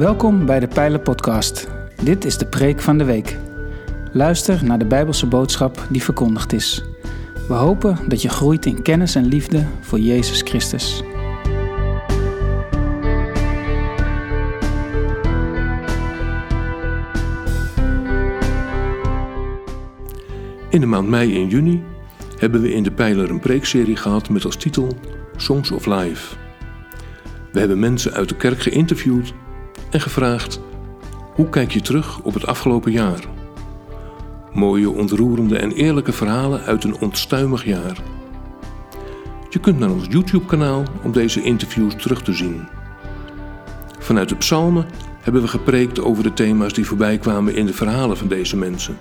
Welkom bij de Pijlen Podcast. Dit is de preek van de week. Luister naar de Bijbelse boodschap die verkondigd is. We hopen dat je groeit in kennis en liefde voor Jezus Christus. In de maand mei en juni hebben we in de Pijler een preekserie gehad met als titel Songs of Life. We hebben mensen uit de kerk geïnterviewd en gevraagd: hoe kijk je terug op het afgelopen jaar? Mooie, ontroerende en eerlijke verhalen uit een onstuimig jaar. Je kunt naar ons YouTube-kanaal om deze interviews terug te zien. Vanuit de psalmen hebben we gepreekt over de thema's die voorbij kwamen in de verhalen van deze mensen.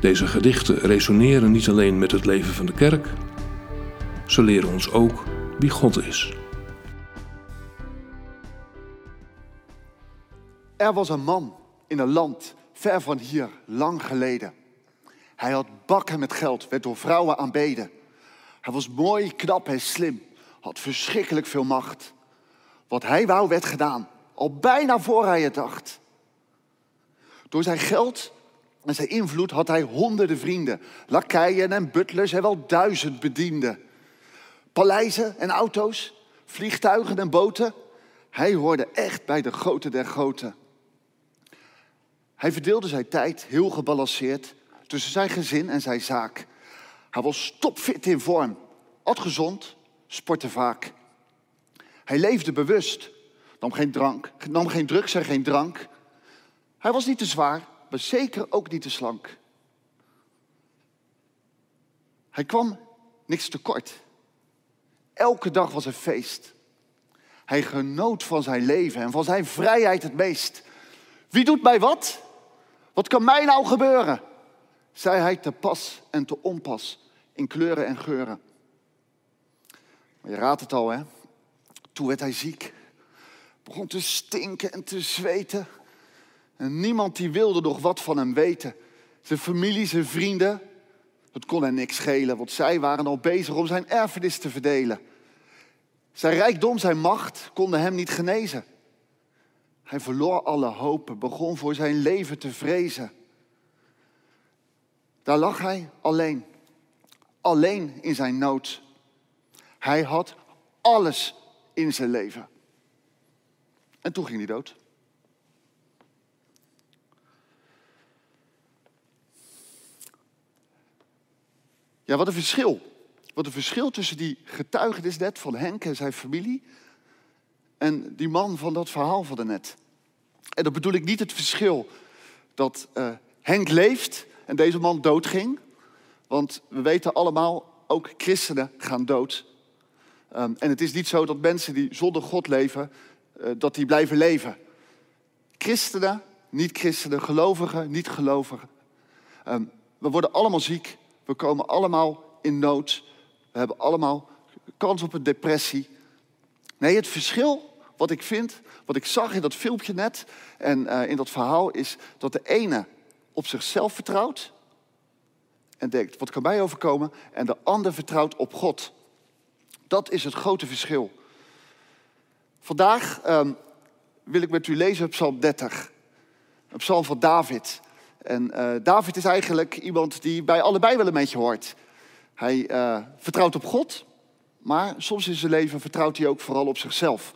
Deze gedichten resoneren niet alleen met het leven van de kerk, ze leren ons ook wie God is. Er was een man in een land ver van hier, lang geleden. Hij had bakken met geld, werd door vrouwen aanbeden. Hij was mooi, knap en slim, had verschrikkelijk veel macht. Wat hij wou werd gedaan, al bijna voor hij het dacht. Door zijn geld en zijn invloed had hij honderden vrienden, lakeien en butlers en wel duizend bedienden. Paleizen en auto's, vliegtuigen en boten. Hij hoorde echt bij de grote der groten. Hij verdeelde zijn tijd heel gebalanceerd tussen zijn gezin en zijn zaak. Hij was topfit in vorm, at gezond, sportte vaak. Hij leefde bewust, nam geen, drank, nam geen drugs en geen drank. Hij was niet te zwaar, maar zeker ook niet te slank. Hij kwam niks tekort. Elke dag was een feest. Hij genoot van zijn leven en van zijn vrijheid het meest. Wie doet mij wat? Wat kan mij nou gebeuren? zei hij te pas en te onpas in kleuren en geuren. Maar je raadt het al, hè? Toen werd hij ziek. Begon te stinken en te zweten. En niemand die wilde nog wat van hem weten. Zijn familie, zijn vrienden. Het kon hen niks schelen, want zij waren al bezig om zijn erfenis te verdelen. Zijn rijkdom, zijn macht konden hem niet genezen. Hij verloor alle hopen, begon voor zijn leven te vrezen. Daar lag hij alleen, alleen in zijn nood. Hij had alles in zijn leven. En toen ging hij dood. Ja, wat een verschil. Wat een verschil tussen die getuigenis net van Henk en zijn familie en die man van dat verhaal van net. En dan bedoel ik niet het verschil dat uh, Henk leeft en deze man doodging. Want we weten allemaal, ook christenen gaan dood. Um, en het is niet zo dat mensen die zonder God leven, uh, dat die blijven leven. Christenen, niet-christenen, gelovigen, niet-gelovigen. Um, we worden allemaal ziek. We komen allemaal in nood. We hebben allemaal kans op een depressie. Nee, het verschil wat ik vind, wat ik zag in dat filmpje net en uh, in dat verhaal, is dat de ene op zichzelf vertrouwt en denkt, wat kan mij overkomen? En de ander vertrouwt op God. Dat is het grote verschil. Vandaag um, wil ik met u lezen op Psalm 30, een psalm van David. En uh, David is eigenlijk iemand die bij allebei wel een beetje hoort. Hij uh, vertrouwt op God, maar soms in zijn leven vertrouwt hij ook vooral op zichzelf.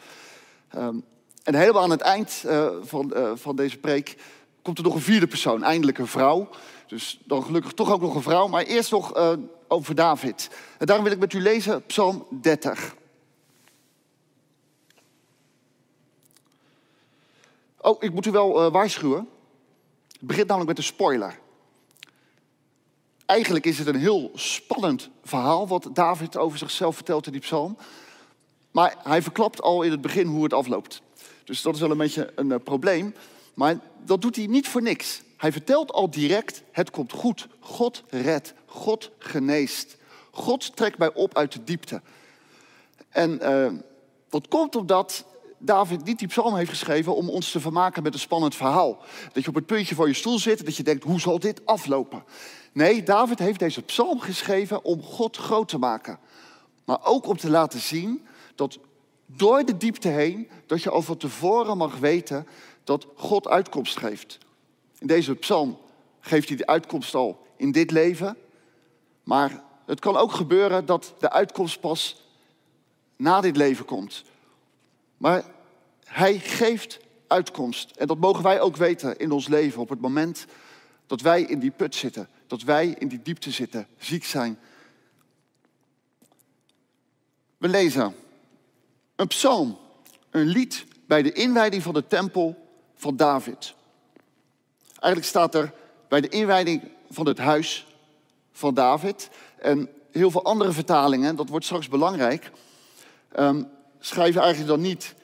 Um, en helemaal aan het eind uh, van, uh, van deze preek komt er nog een vierde persoon, eindelijk een vrouw. Dus dan gelukkig toch ook nog een vrouw, maar eerst nog uh, over David. En daarom wil ik met u lezen Psalm 30. Oh, ik moet u wel waarschuwen. Het begint namelijk met een spoiler. Eigenlijk is het een heel spannend verhaal wat David over zichzelf vertelt in die psalm. Maar hij verklapt al in het begin hoe het afloopt. Dus dat is wel een beetje een uh, probleem. Maar dat doet hij niet voor niks. Hij vertelt al direct, het komt goed. God redt, God geneest. God trekt mij op uit de diepte. En uh, dat komt omdat David niet die psalm heeft geschreven om ons te vermaken met een spannend verhaal. Dat je op het puntje van je stoel zit en dat je denkt, hoe zal dit aflopen? Nee, David heeft deze psalm geschreven om God groot te maken. Maar ook om te laten zien dat door de diepte heen, dat je al van tevoren mag weten dat God uitkomst geeft. In deze psalm geeft hij de uitkomst al in dit leven. Maar het kan ook gebeuren dat de uitkomst pas na dit leven komt. Maar hij geeft uitkomst. En dat mogen wij ook weten in ons leven op het moment dat wij in die put zitten. Dat wij in die diepte zitten, ziek zijn. We lezen een psalm, een lied bij de inwijding van de tempel van David. Eigenlijk staat er bij de inwijding van het huis van David. En heel veel andere vertalingen, dat wordt straks belangrijk, um, schrijven eigenlijk dan niet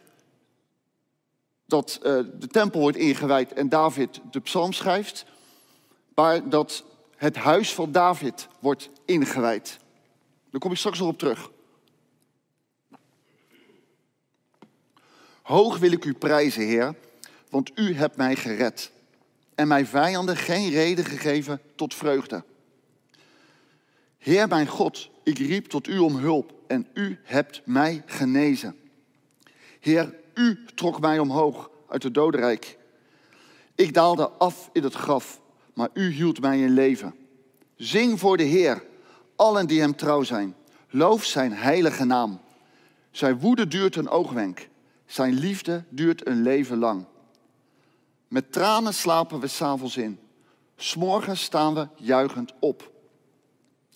dat uh, de tempel wordt ingewijd en David de psalm schrijft, maar dat het huis van David wordt ingewijd. Daar kom ik straks nog op terug. Hoog wil ik u prijzen, Heer, want u hebt mij gered en mijn vijanden geen reden gegeven tot vreugde. Heer mijn God, ik riep tot u om hulp en u hebt mij genezen. Heer, u trok mij omhoog uit het dodenrijk. Ik daalde af in het graf, maar u hield mij in leven. Zing voor de Heer, allen die hem trouw zijn. Loof zijn heilige naam. Zijn woede duurt een oogwenk. Zijn liefde duurt een leven lang. Met tranen slapen we s'avonds in. S'morgens staan we juichend op.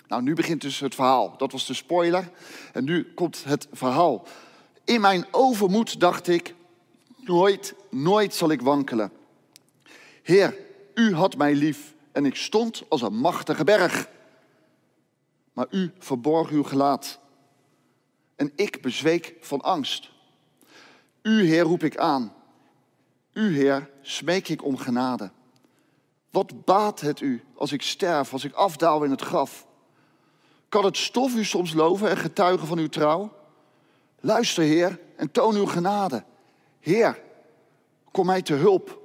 Nou, nu begint dus het verhaal. Dat was de spoiler. En nu komt het verhaal. In mijn overmoed dacht ik, nooit, nooit zal ik wankelen. Heer, u had mij lief en ik stond als een machtige berg. Maar u verborg uw gelaat. En ik bezweek van angst. U, Heer, roep ik aan. U, Heer, smeek ik om genade. Wat baat het u als ik sterf, als ik afdaal in het graf? Kan het stof u soms loven en getuigen van uw trouw? Luister, Heer, en toon uw genade. Heer, kom mij te hulp.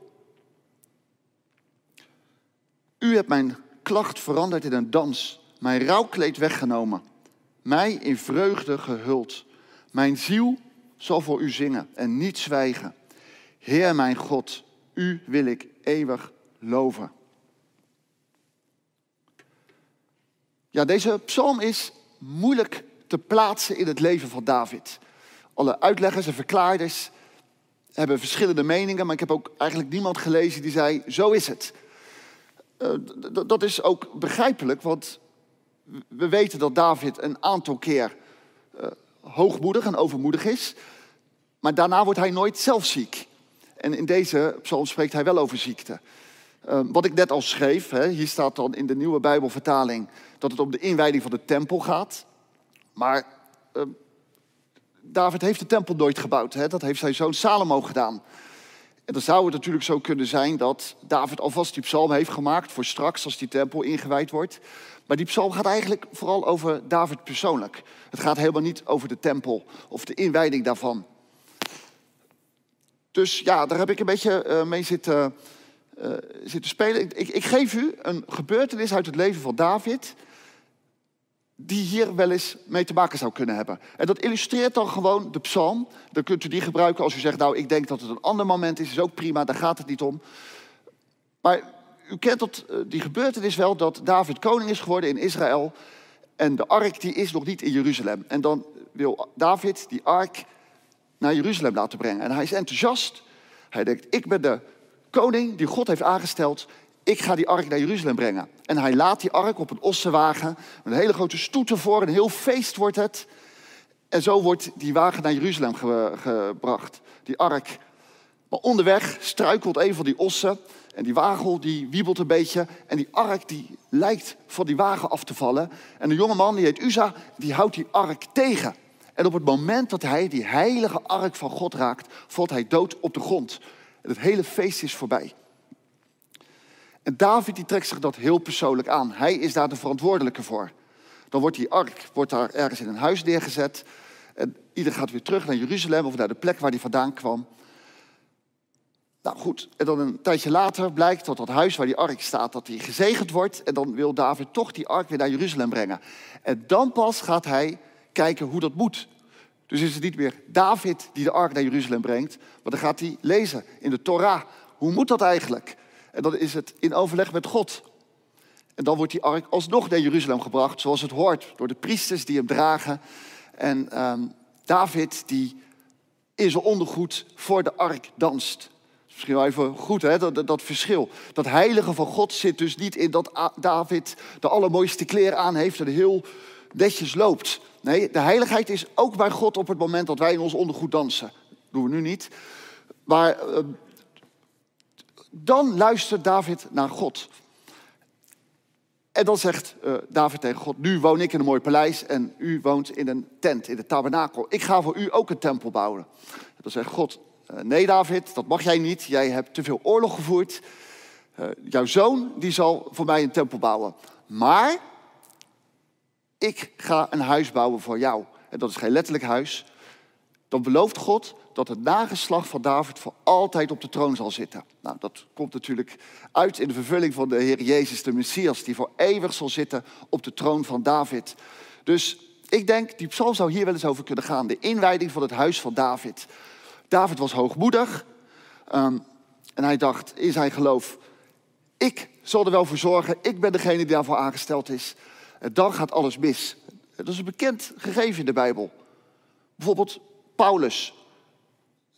U hebt mijn klacht veranderd in een dans, mijn rouwkleed weggenomen, mij in vreugde gehuld. Mijn ziel zal voor u zingen en niet zwijgen. Heer mijn God, u wil ik eeuwig loven. Ja, deze psalm is moeilijk te plaatsen in het leven van David. Alle uitleggers en verklaarders hebben verschillende meningen, maar ik heb ook eigenlijk niemand gelezen die zei: zo is het. Uh, dat is ook begrijpelijk, want we weten dat David een aantal keer uh, hoogmoedig en overmoedig is, maar daarna wordt hij nooit zelf ziek. En in deze psalm spreekt hij wel over ziekte. Uh, wat ik net al schreef, hier staat dan in de nieuwe Bijbelvertaling dat het om de inwijding van de tempel gaat. Maar uh, David heeft de tempel nooit gebouwd. Dat heeft zijn zoon Salomo gedaan. En dan zou het natuurlijk zo kunnen zijn dat David alvast die psalm heeft gemaakt voor straks als die tempel ingewijd wordt. Maar die psalm gaat eigenlijk vooral over David persoonlijk. Het gaat helemaal niet over de tempel of de inwijding daarvan. Dus ja, daar heb ik een beetje uh, mee zitten, uh, zitten spelen. Ik, ik geef u een gebeurtenis uit het leven van David die hier wel eens mee te maken zou kunnen hebben. En dat illustreert dan gewoon de psalm. Dan kunt u die gebruiken als u zegt, nou, ik denk dat het een ander moment is. Is ook prima, daar gaat het niet om. Maar u kent dat, eh, die gebeurtenis wel, dat David koning is geworden in Israël. En de ark die is nog niet in Jeruzalem. En dan wil David die ark naar Jeruzalem laten brengen. En hij is enthousiast. Hij denkt, ik ben de koning die God heeft aangesteld ik ga die ark naar Jeruzalem brengen. En hij laat die ark op een ossenwagen, met een hele grote stoet ervoor, een heel feest wordt het. En zo wordt die wagen naar Jeruzalem gebracht, die ark. Maar onderweg struikelt een van die ossen en die wagel die wiebelt een beetje. En die ark die lijkt van die wagen af te vallen. En een jonge man, die heet Uza, die houdt die ark tegen. En op het moment dat hij die heilige ark van God raakt, valt hij dood op de grond. En het hele feest is voorbij. En David die trekt zich dat heel persoonlijk aan. Hij is daar de verantwoordelijke voor. Dan wordt die ark wordt daar ergens in een huis neergezet. En ieder gaat weer terug naar Jeruzalem of naar de plek waar hij vandaan kwam. Nou goed, en dan een tijdje later blijkt dat dat huis waar die ark staat, dat die gezegend wordt. En dan wil David toch die ark weer naar Jeruzalem brengen. En dan pas gaat hij kijken hoe dat moet. Dus is het niet meer David die de ark naar Jeruzalem brengt, maar dan gaat hij lezen in de Torah. Hoe moet dat eigenlijk? En dan is het in overleg met God. En dan wordt die ark alsnog naar Jeruzalem gebracht, zoals het hoort, door de priesters die hem dragen. En ehm, David die in zijn ondergoed voor de ark danst. Misschien wel even goed, hè, dat, dat, verschil. Dat heilige van God zit dus niet in dat David de allermooiste kleren aan heeft en heel netjes loopt. Nee, de heiligheid is ook bij God op het moment dat wij in ons ondergoed dansen. Dat doen we nu niet. Maar ehm, dan luistert David naar God. En dan zegt uh, David tegen God, nu woon ik in een mooi paleis en u woont in een tent, in de tabernakel. Ik ga voor u ook een tempel bouwen. En dan zegt God, uh, nee David, dat mag jij niet. Jij hebt te veel oorlog gevoerd. Uh, jouw zoon, die zal voor mij een tempel bouwen. Maar ik ga een huis bouwen voor jou. En dat is geen letterlijk huis. Dan belooft God dat het nageslacht van David voor altijd op de troon zal zitten. Nou, dat komt natuurlijk uit in de vervulling van de Heer Jezus, de Messias, die voor eeuwig zal zitten op de troon van David. Dus ik denk, die psalm zou hier wel eens over kunnen gaan. De inwijding van het huis van David. David was hoogmoedig ehm, en hij dacht in zijn geloof, ik zal er wel voor zorgen, ik ben degene die daarvoor aangesteld is. En dan gaat alles mis. Dat is een bekend gegeven in de Bijbel. Bijvoorbeeld Paulus,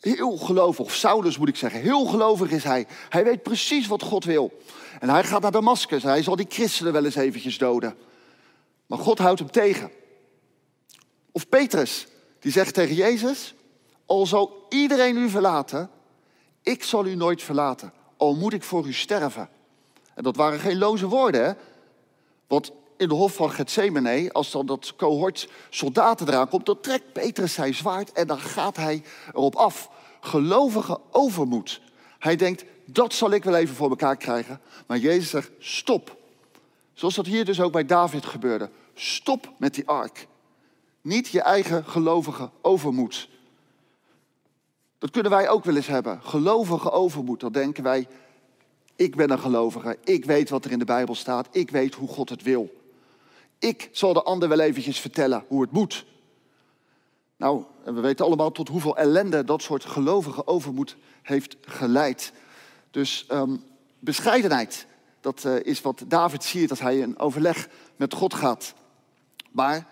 Heel gelovig, of Saulus moet ik zeggen, heel gelovig is hij. Hij weet precies wat God wil. En hij gaat naar Damascus. Hij zal die christenen wel eens eventjes doden. Maar God houdt hem tegen. Of Petrus, die zegt tegen Jezus: Al zal iedereen u verlaten, ik zal u nooit verlaten. Al moet ik voor u sterven. En dat waren geen loze woorden, hè? Want in de hof van Gethsemane, als dan dat cohort soldaten eraan komt, dan trekt Petrus zijn zwaard en dan gaat hij erop af. Gelovige overmoed. Hij denkt, dat zal ik wel even voor elkaar krijgen. Maar Jezus zegt, stop. Zoals dat hier dus ook bij David gebeurde. Stop met die ark. Niet je eigen gelovige overmoed. Dat kunnen wij ook wel eens hebben. Gelovige overmoed. Dan denken wij, ik ben een gelovige. Ik weet wat er in de Bijbel staat. Ik weet hoe God het wil. Ik zal de ander wel eventjes vertellen hoe het moet. Nou, we weten allemaal tot hoeveel ellende dat soort gelovige overmoed heeft geleid. Dus um, bescheidenheid, dat uh, is wat David ziet als hij in overleg met God gaat. Maar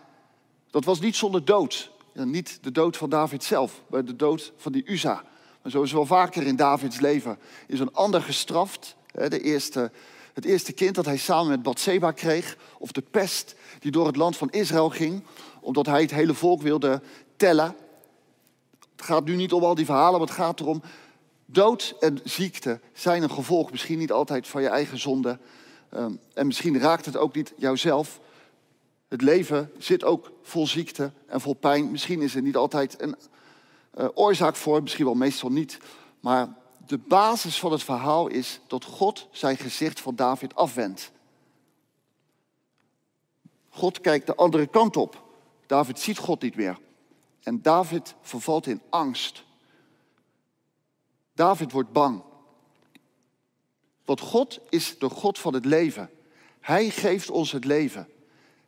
dat was niet zonder dood. Niet de dood van David zelf, maar de dood van die Uza. Maar zoals wel vaker in Davids leven is een ander gestraft. De eerste, het eerste kind dat hij samen met Bathseba kreeg, of de pest die door het land van Israël ging, omdat hij het hele volk wilde tellen. Het gaat nu niet om al die verhalen, maar het gaat erom. Dood en ziekte zijn een gevolg, misschien niet altijd van je eigen zonde. Ehm, en misschien raakt het ook niet jouzelf. Het leven zit ook vol ziekte en vol pijn. Misschien is er niet altijd een uh, oorzaak voor, misschien wel meestal niet. Maar de basis van het verhaal is dat God zijn gezicht van David afwendt. God kijkt de andere kant op. David ziet God niet meer. En David vervalt in angst. David wordt bang. Want God is de God van het leven. Hij geeft ons het leven.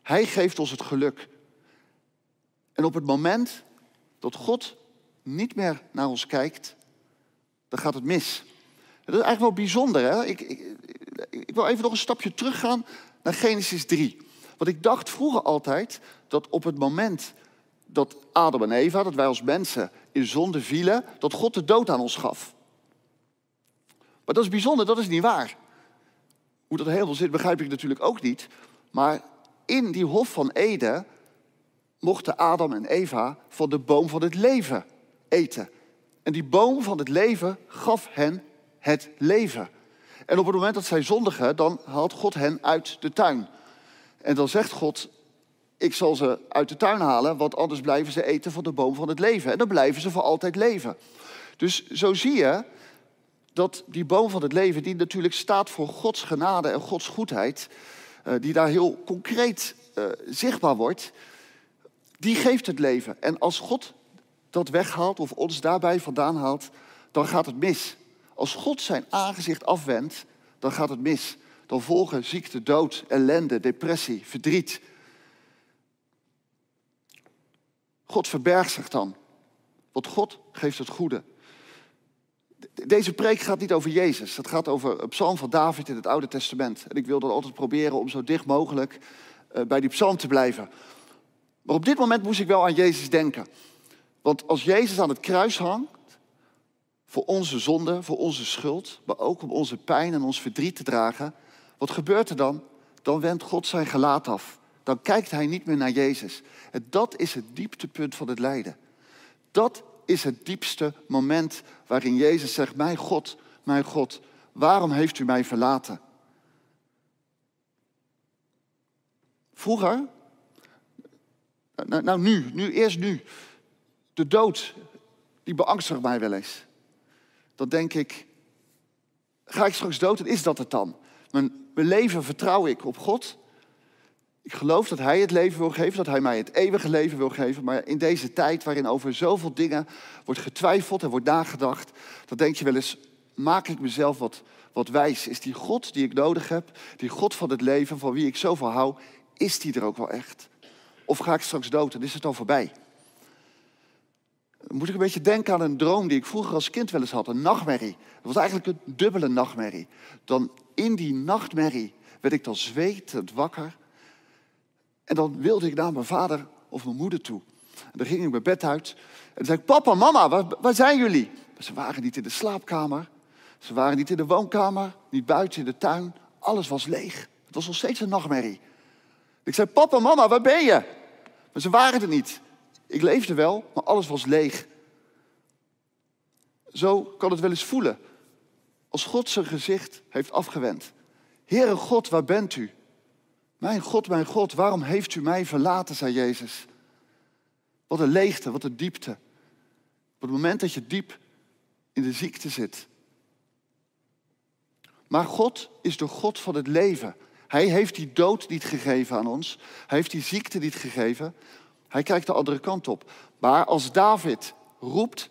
Hij geeft ons het geluk. En op het moment dat God niet meer naar ons kijkt, dan gaat het mis. Dat is eigenlijk wel bijzonder. Hè? Ik, ik, ik wil even nog een stapje teruggaan naar Genesis 3. Want ik dacht vroeger altijd dat op het moment dat Adam en Eva, dat wij als mensen in zonde vielen, dat God de dood aan ons gaf. Maar dat is bijzonder, dat is niet waar. Hoe dat helemaal zit, begrijp ik natuurlijk ook niet. Maar in die hof van Eden mochten Adam en Eva van de boom van het leven eten. En die boom van het leven gaf hen het leven. En op het moment dat zij zondigen, dan haalt God hen uit de tuin. En dan zegt God, ik zal ze uit de tuin halen, want anders blijven ze eten van de boom van het leven. En dan blijven ze voor altijd leven. Dus zo zie je dat die boom van het leven, die natuurlijk staat voor Gods genade en Gods goedheid, eh, die daar heel concreet uh, zichtbaar wordt, die geeft het leven. En als God dat weghaalt of ons daarbij vandaan haalt, dan gaat het mis. Als God zijn aangezicht afwendt, dan gaat het mis. Dan volgen ziekte, dood, ellende, depressie, verdriet. God verbergt zich dan. Want God geeft het goede. Deze preek gaat niet over Jezus. Het gaat over een psalm van David in het Oude Testament. En ik wil dan altijd proberen om zo dicht mogelijk eh, bij die psalm te blijven. Maar op dit moment moest ik wel aan Jezus denken. Want als Jezus aan het kruis hangt, voor onze zonde, voor onze schuld, maar ook om onze pijn en ons verdriet te dragen, wat gebeurt er dan? Dan wendt God zijn gelaat af. Dan kijkt hij niet meer naar Jezus. En dat is het dieptepunt van het lijden. Dat is het diepste moment waarin Jezus zegt: Mijn God, mijn God, waarom heeft u mij verlaten? Vroeger, nou, nou nu, nu, eerst nu, de dood, die beangstigt mij wel eens. Dan denk ik, ga ik straks dood en is dat het dan? Mijn, leven vertrouw ik op God. Ik geloof dat Hij het leven wil geven, dat Hij mij het eeuwige leven wil geven. Maar in deze tijd waarin over zoveel dingen wordt getwijfeld en wordt nagedacht, dan denk je wel eens, maak ik mezelf wat, wat wijs? Is die God die ik nodig heb, die God van het leven, van wie ik zoveel hou, is die er ook wel echt? Of ga ik straks dood en is het al voorbij? Moet ik een beetje denken aan een droom die ik vroeger als kind wel eens had, een nachtmerrie. Dat was eigenlijk een dubbele nachtmerrie. Dan in die nachtmerrie werd ik dan zwetend wakker en dan wilde ik naar mijn vader of mijn moeder toe. En dan ging ik mijn bed uit. En zei papa, mama, waar, waar zijn jullie? Ze waren niet in de slaapkamer. Ze waren niet in de woonkamer. Niet buiten in de tuin. Alles was leeg. Het was nog steeds een nachtmerrie. Ik zei, papa, mama, waar ben je? Maar ze waren er niet. Ik leefde wel, maar alles was leeg. Zo kan het wel eens voelen. Als God zijn gezicht heeft afgewend. Heere God, waar bent u? Mijn God, mijn God, waarom heeft u mij verlaten, zei Jezus. Wat een leegte, wat een diepte. Op het moment dat je diep in de ziekte zit. Maar God is de God van het leven. Hij heeft die dood niet gegeven aan ons. Hij heeft die ziekte niet gegeven. Hij kijkt de andere kant op. Maar als David roept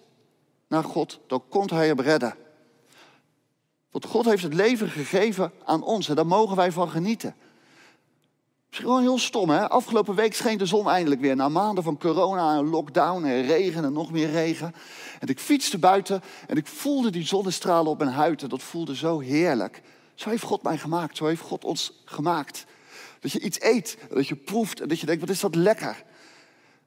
naar God, dan komt hij hem redden. Want God heeft het leven gegeven aan ons en daar mogen wij van genieten. Misschien gewoon heel stom, hè? Afgelopen week scheen de zon eindelijk weer. Na maanden van corona en lockdown en regen en nog meer regen. En ik fietste buiten en ik voelde die zonnestralen op mijn huid. En dat voelde zo heerlijk. Zo heeft God mij gemaakt. Zo heeft God ons gemaakt. Dat je iets eet, dat je proeft en dat je denkt, wat is dat lekker.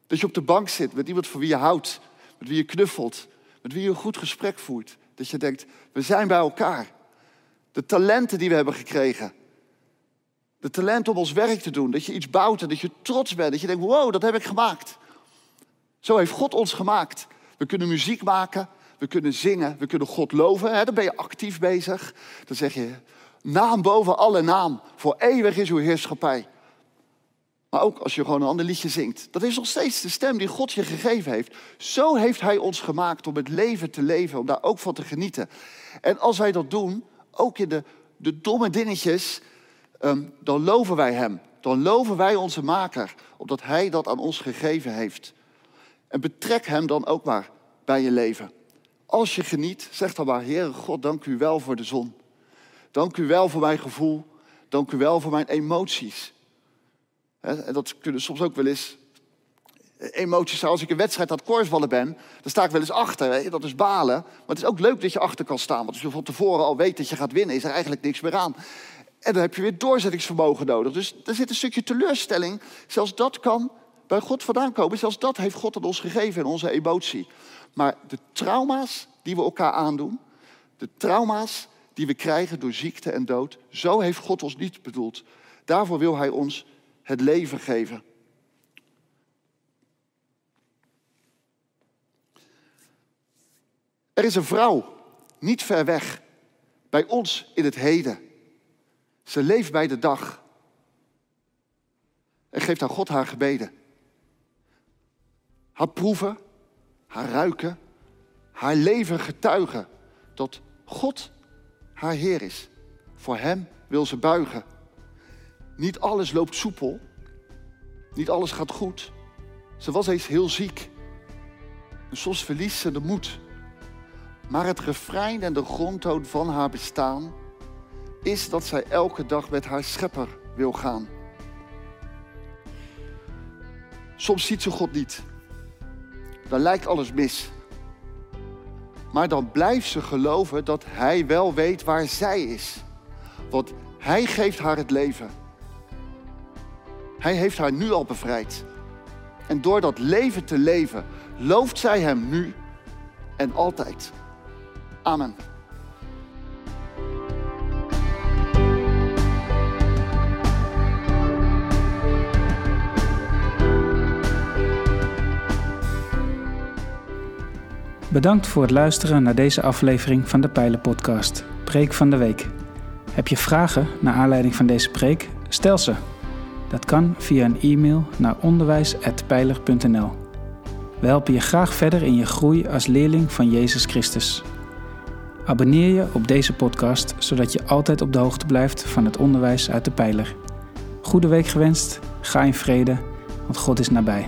Dat je op de bank zit met iemand voor wie je houdt. Met wie je knuffelt. Met wie je een goed gesprek voert. Dat je denkt, we zijn bij elkaar. De talenten die we hebben gekregen de talent om ons werk te doen. Dat je iets bouwt en dat je trots bent. Dat je denkt, wow, dat heb ik gemaakt. Zo heeft God ons gemaakt. We kunnen muziek maken, we kunnen zingen, we kunnen God loven. Hè? Dan ben je actief bezig. Dan zeg je, naam boven alle naam. Voor eeuwig is uw heerschappij. Maar ook als je gewoon een ander liedje zingt. Dat is nog steeds de stem die God je gegeven heeft. Zo heeft Hij ons gemaakt om het leven te leven, om daar ook van te genieten. En als wij dat doen, ook in de, de domme dingetjes, Ehm, dan loven wij Hem. Dan loven wij onze Maker, omdat Hij dat aan ons gegeven heeft. En betrek Hem dan ook maar bij je leven. Als je geniet, zeg dan maar, Heere God, dank u wel voor de zon. Dank u wel voor mijn gevoel. Dank u wel voor mijn emoties. En dat kunnen soms ook wel eens emoties Als ik een wedstrijd aan het korfballen ben, dan sta ik wel eens achter. Dat is balen. Maar het is ook leuk dat je achter kan staan. Want als je van tevoren al weet dat je gaat winnen, is er eigenlijk niks meer aan. En dan heb je weer doorzettingsvermogen nodig. Dus er zit een stukje teleurstelling. Zelfs dat kan bij God vandaan komen. Zelfs dat heeft God aan ons gegeven in onze emotie. Maar de trauma's die we elkaar aandoen, de trauma's die we krijgen door ziekte en dood, zo heeft God ons niet bedoeld. Daarvoor wil Hij ons het leven geven. Er is een vrouw, niet ver weg, bij ons in het heden. Ze leeft bij de dag. En geeft aan God haar gebeden. Haar proeven, haar ruiken, haar leven getuigen dat God haar Heer is. Voor Hem wil ze buigen. Niet alles loopt soepel. Niet alles gaat goed. Ze was eens heel ziek. En soms verliest ze de moed. Maar het refrein en de grondtoon van haar bestaan is dat zij elke dag met haar schepper wil gaan. Soms ziet ze God niet. dan lijkt alles mis. Maar dan blijft ze geloven dat hij wel weet waar zij is. Want hij geeft haar het leven. Hij heeft haar nu al bevrijd. En door dat leven te leven, looft zij hem nu en altijd. Amen. Bedankt voor het luisteren naar deze aflevering van de Pijlen Podcast, Preek van de Week. Heb je vragen naar aanleiding van deze preek? Stel ze. Dat kan via een e-mail naar onderwijs.pijler.nl. We helpen je graag verder in je groei als leerling van Jezus Christus. Abonneer je op deze podcast, zodat je altijd op de hoogte blijft van het onderwijs uit de Pijler. Goede week gewenst, ga in vrede, want God is nabij.